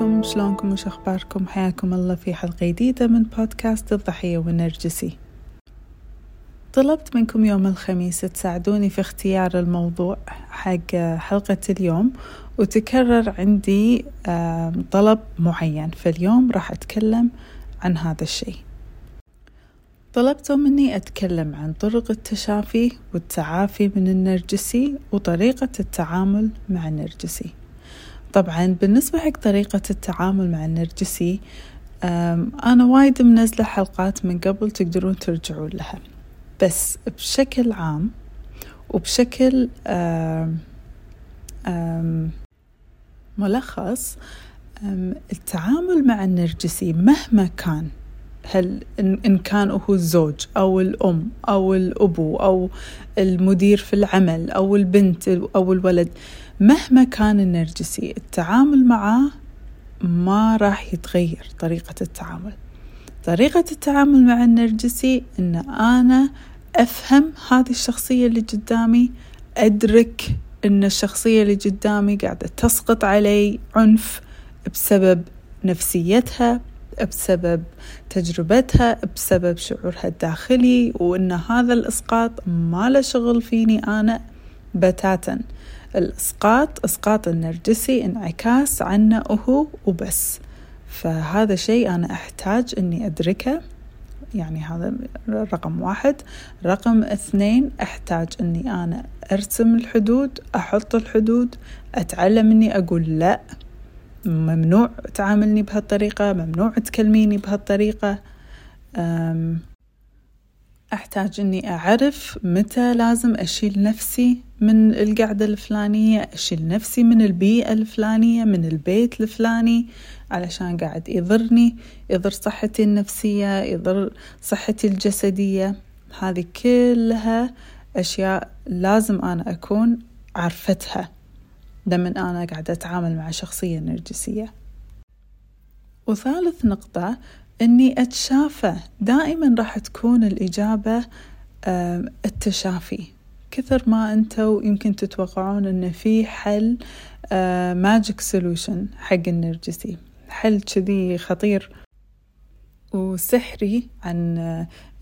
عليكم شلونكم وش اخباركم حياكم الله في حلقة جديدة من بودكاست الضحية والنرجسي. طلبت منكم يوم الخميس تساعدوني في اختيار الموضوع حق حلقة اليوم وتكرر عندي طلب معين. فاليوم راح أتكلم عن هذا الشيء. طلبتوا مني أتكلم عن طرق التشافي والتعافي من النرجسي وطريقة التعامل مع النرجسي. طبعا بالنسبة حق طريقة التعامل مع النرجسي أنا وايد منزلة حلقات من قبل تقدرون ترجعون لها. بس بشكل عام وبشكل آم آم ملخص التعامل مع النرجسي مهما كان هل إن كان هو الزوج أو الأم أو الأبو أو المدير في العمل أو البنت أو الولد مهما كان النرجسي التعامل معاه ما راح يتغير طريقة التعامل. طريقة التعامل مع النرجسي إن أنا أفهم هذه الشخصية اللي قدامي أدرك إن الشخصية اللي قدامي قاعدة تسقط علي عنف بسبب نفسيتها بسبب تجربتها بسبب شعورها الداخلي وإن هذا الإسقاط ما له شغل فيني أنا بتاتا. الإسقاط إسقاط النرجسي انعكاس عنه هو وبس. فهذا شيء أنا أحتاج أني أدركه. يعني هذا رقم واحد. رقم اثنين أحتاج أني أنا أرسم الحدود أحط الحدود أتعلم أني أقول لأ. ممنوع تعاملني بهالطريقة ممنوع تكلميني بهالطريقة. أحتاج أني أعرف متى لازم أشيل نفسي من القعدة الفلانية أشيل نفسي من البيئة الفلانية من البيت الفلاني علشان قاعد يضرني يضر صحتي النفسية يضر صحتي الجسدية. هذه كلها أشياء لازم أنا أكون عرفتها لما أنا قاعدة أتعامل مع شخصية نرجسية. وثالث نقطة إني أتشافى. دائما راح تكون الإجابة التشافي. كثر ما أنتوا يمكن تتوقعون إن في حل magic solution حق النرجسي. حل كذي خطير وسحري عن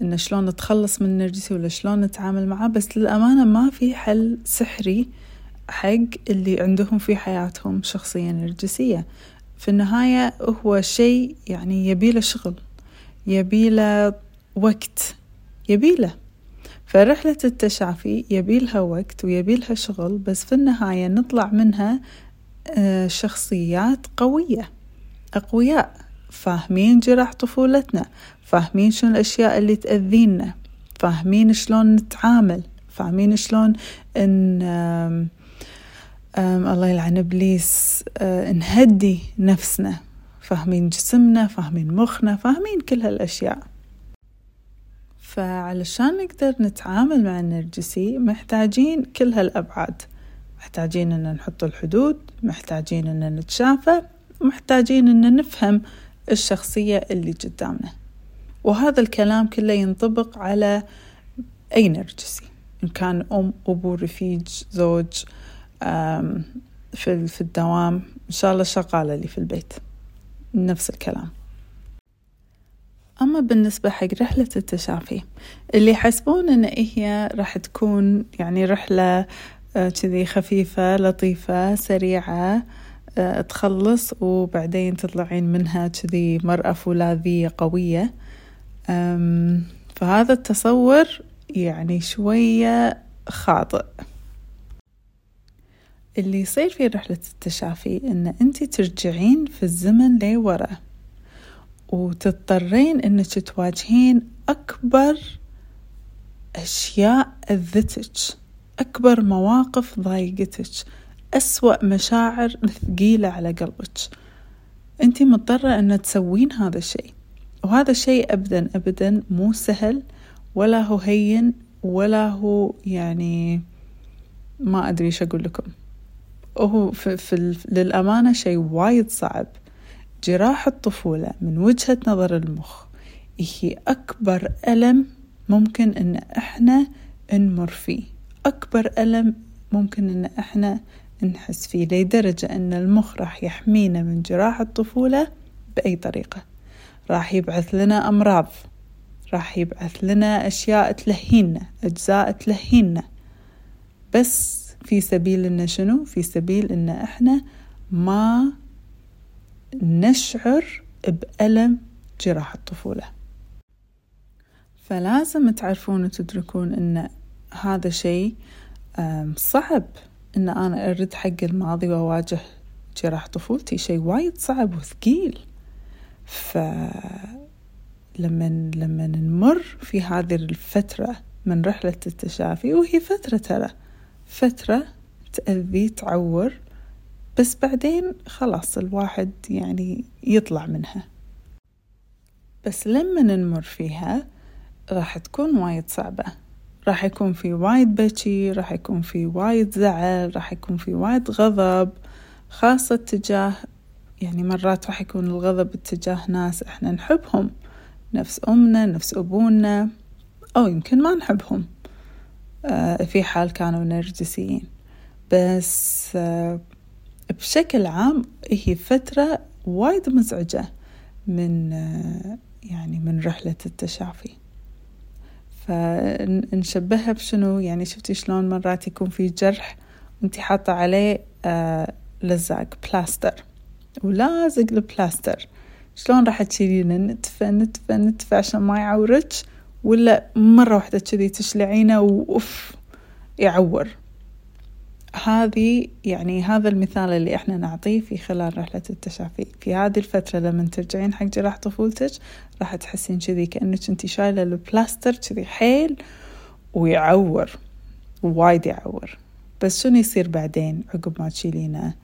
إن شلون نتخلص من النرجسي ولا شلون نتعامل معاه. بس للأمانة ما في حل سحري حق اللي عندهم في حياتهم شخصية نرجسية. في النهاية هو شيء يعني يبيله شغل يبيله وقت يبيله فرحلة التشافي يبيلها وقت ويبيلها شغل بس في النهاية نطلع منها شخصيات قوية أقوياء فاهمين جراح طفولتنا فاهمين شنو الأشياء اللي تأذينا فاهمين شلون نتعامل فاهمين شلون إن الله يلعن إبليس نهدي نفسنا. فاهمين جسمنا فاهمين مخنا فاهمين كل هالأشياء. فعلشان نقدر نتعامل مع النرجسي محتاجين كل هالأبعاد. محتاجين أن نحط الحدود محتاجين أن نتشافى محتاجين أن نفهم الشخصية اللي قدامنا. وهذا الكلام كله ينطبق على أي نرجسي. إن كان أم أبو رفيج زوج في في الدوام. إن شاء الله شغالة لي في البيت. نفس الكلام. أما بالنسبة حق رحلة التشافي اللي يحسبون إن هي راح تكون يعني رحلة كذي خفيفة لطيفة سريعة تخلص وبعدين تطلعين منها كذي مرأة فولاذية قوية. فهذا التصور يعني شوية خاطئ. اللي يصير في رحلة التشافي إن أنت ترجعين في الزمن لورا وتضطرين إنك تواجهين أكبر أشياء أذتك أكبر مواقف ضايقتك أسوأ مشاعر ثقيلة على قلبك. أنت مضطرة أن تسوين هذا الشيء وهذا الشيء أبدا أبدا مو سهل ولا هو هين ولا هو يعني ما أدري إيش أقول لكم. وهو في, في للأمانة شيء وايد صعب. جراح الطفولة من وجهة نظر المخ هي أكبر ألم ممكن إن إحنا نمر فيه. أكبر ألم ممكن إن إحنا نحس فيه لدرجة أن المخ راح يحمينا من جراح الطفولة بأي طريقة. راح يبعث لنا أمراض راح يبعث لنا أشياء تلهينا أجزاء تلهينا. بس في سبيل إن شنو؟ في سبيل إن إحنا ما نشعر بألم جراح الطفولة. فلازم تعرفون وتدركون إن هذا شيء صعب. إن أنا أرد حق الماضي وأواجه جراح طفولتي شيء وايد صعب وثقيل. فلما لما نمر في هذه الفترة من رحلة التشافي وهي فترة ترى فترة تأذي تعور بس بعدين خلاص الواحد يعني يطلع منها. بس لما نمر فيها راح تكون وايد صعبة. راح يكون في وايد بكي راح يكون في وايد زعل راح يكون في وايد غضب خاصة تجاه يعني مرات راح يكون الغضب اتجاه ناس إحنا نحبهم. نفس أمنا نفس أبونا أو يمكن ما نحبهم. في حال كانوا نرجسيين بس آه بشكل عام هي فترة وايد مزعجة من آه يعني من رحلة التشافي. فنشبهها بشنو؟ يعني شفتي شلون مرات يكون في جرح وانتي حاطة عليه آه لزاق بلاستر. ولازق البلاستر. شلون راح تشيلينه؟ نتفة نتفة نتفة عشان ما يعورك ولا مرة واحدة كذي تشلعينه وأوف يعور. هذه يعني هذا المثال اللي إحنا نعطيه في خلال رحلة التشافي. في هذه الفترة لما ترجعين حق جراح طفولتك راح تحسين كذي كأنك انتي شايلة البلاستر كذي حيل ويعور وايد يعور. بس شنو يصير بعدين عقب ما تشيلينه؟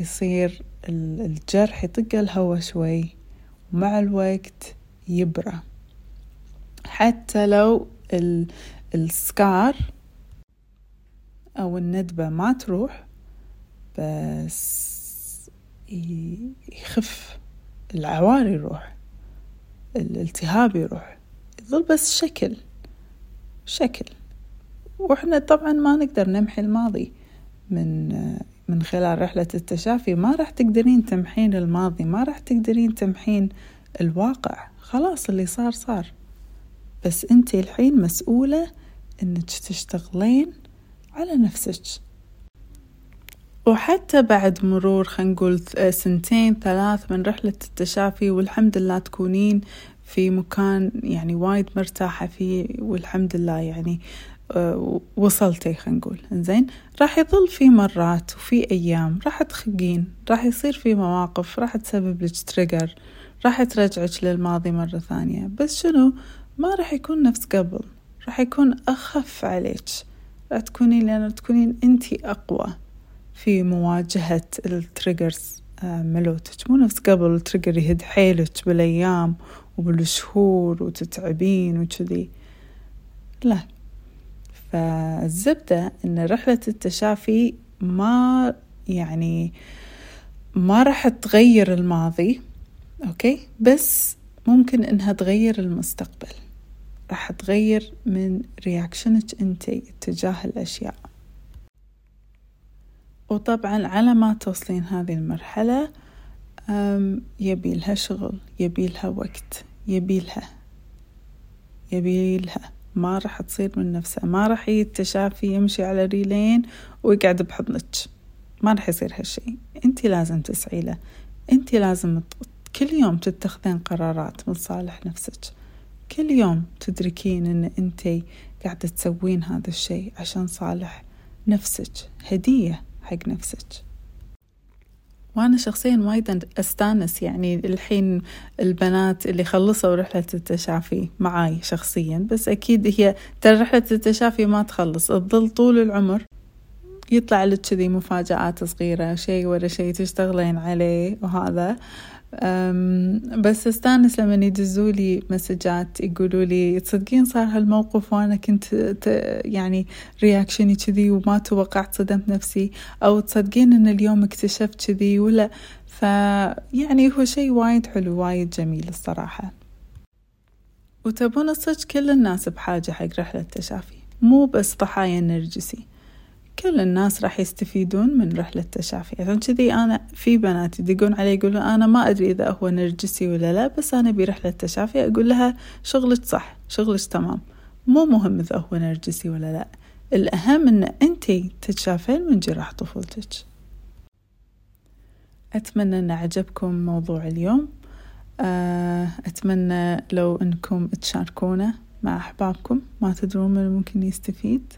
يصير الجرح يطق الهوا شوي ومع الوقت يبرى. حتى لو السكار أو الندبة ما تروح بس يخف العوار يروح الالتهاب يروح يظل بس شكل شكل. وإحنا طبعا ما نقدر نمحي الماضي من من خلال رحلة التشافي. ما راح تقدرين تمحين الماضي ما راح تقدرين تمحين الواقع. خلاص اللي صار صار. بس انت الحين مسؤولة انك تشتغلين على نفسك. وحتى بعد مرور خلينا نقول سنتين ثلاث من رحلة التشافي والحمد لله تكونين في مكان يعني وايد مرتاحة فيه والحمد لله يعني آه، وصلتي خلينا نقول. زين راح يظل في مرات وفي أيام راح تخقين راح يصير في مواقف راح تسبب لك تريجر راح ترجعك للماضي مرة ثانية. بس شنو؟ ما راح يكون نفس قبل راح يكون أخف عليك. راح تكونين لأن تكونين أنتي أقوى في مواجهة ال triggers آه، ملوتك. مو نفس قبل ال trigger يهد حيلك بالأيام وبالشهور وتتعبين وكذي. لا. فالزبدة إن رحلة التشافي ما يعني ما راح تغير الماضي أوكي؟ بس ممكن إنها تغير المستقبل. راح تغير من رياكشنك أنتي تجاه الأشياء. وطبعا على ما توصلين هذه المرحلة يبيلها شغل يبيلها وقت يبيلها يبيلها ما راح تصير من نفسها ما راح التشافي يمشي على ريلين ويقعد بحضنك. ما راح يصير هالشي أنت لازم تسعي له. أنت لازم كل يوم تتخذين قرارات من صالح نفسك. كل يوم تدركين إن أنت قاعدة تسوين هذا الشيء عشان صالح نفسك هدية حق نفسك. وأنا شخصيا وايد أستانس يعني الحين البنات اللي خلصوا رحلة التشافي معاي شخصيا بس أكيد هي ترى رحلة التشافي ما تخلص تظل طول العمر يطلع لك كذي مفاجآت صغيرة شيء ورا شيء تشتغلين عليه وهذا. بس استانس لما يدزوا لي مسجات يقولوا لي تصدقين صار هالموقف وأنا كنت يعني رياكشني كذي وما توقعت صدمت نفسي أو تصدقين إن اليوم اكتشفت كذي ولا؟ فيعني هو شيء وايد حلو وايد جميل الصراحة. وتبون الصدق كل الناس بحاجة حق رحلة تشافي مو بس ضحايا النرجسي. كل الناس راح يستفيدون من رحلة تشافي. عشان كذي أنا في بنات يدقون علي يقولون أنا ما أدري إذا هو نرجسي ولا لا بس أنا برحلة تشافي. أقول لها شغلك صح شغلك تمام. مو مهم إذا هو نرجسي ولا لا الأهم أن أنتي تتشافين من جراح طفولتك. أتمنى أن عجبكم موضوع اليوم. آه، أتمنى لو أنكم تشاركونه مع أحبابكم. ما تدرون من ممكن يستفيد.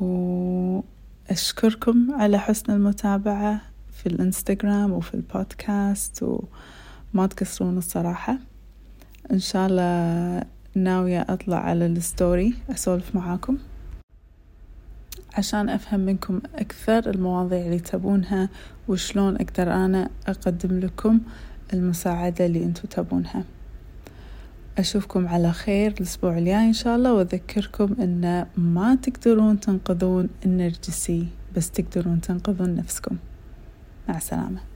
وأشكركم على حسن المتابعة في الإنستغرام وفي البودكاست وما تكسرون الصراحة. إن شاء الله ناوية أطلع على الستوري أسولف معاكم. عشان أفهم منكم أكثر المواضيع اللي تبونها وشلون أقدر أنا أقدم لكم المساعدة اللي أنتوا تبونها. أشوفكم على خير الأسبوع الجاي إن شاء الله وأذكركم أن ما تقدرون تنقذون النرجسي بس تقدرون تنقذون نفسكم. مع السلامة.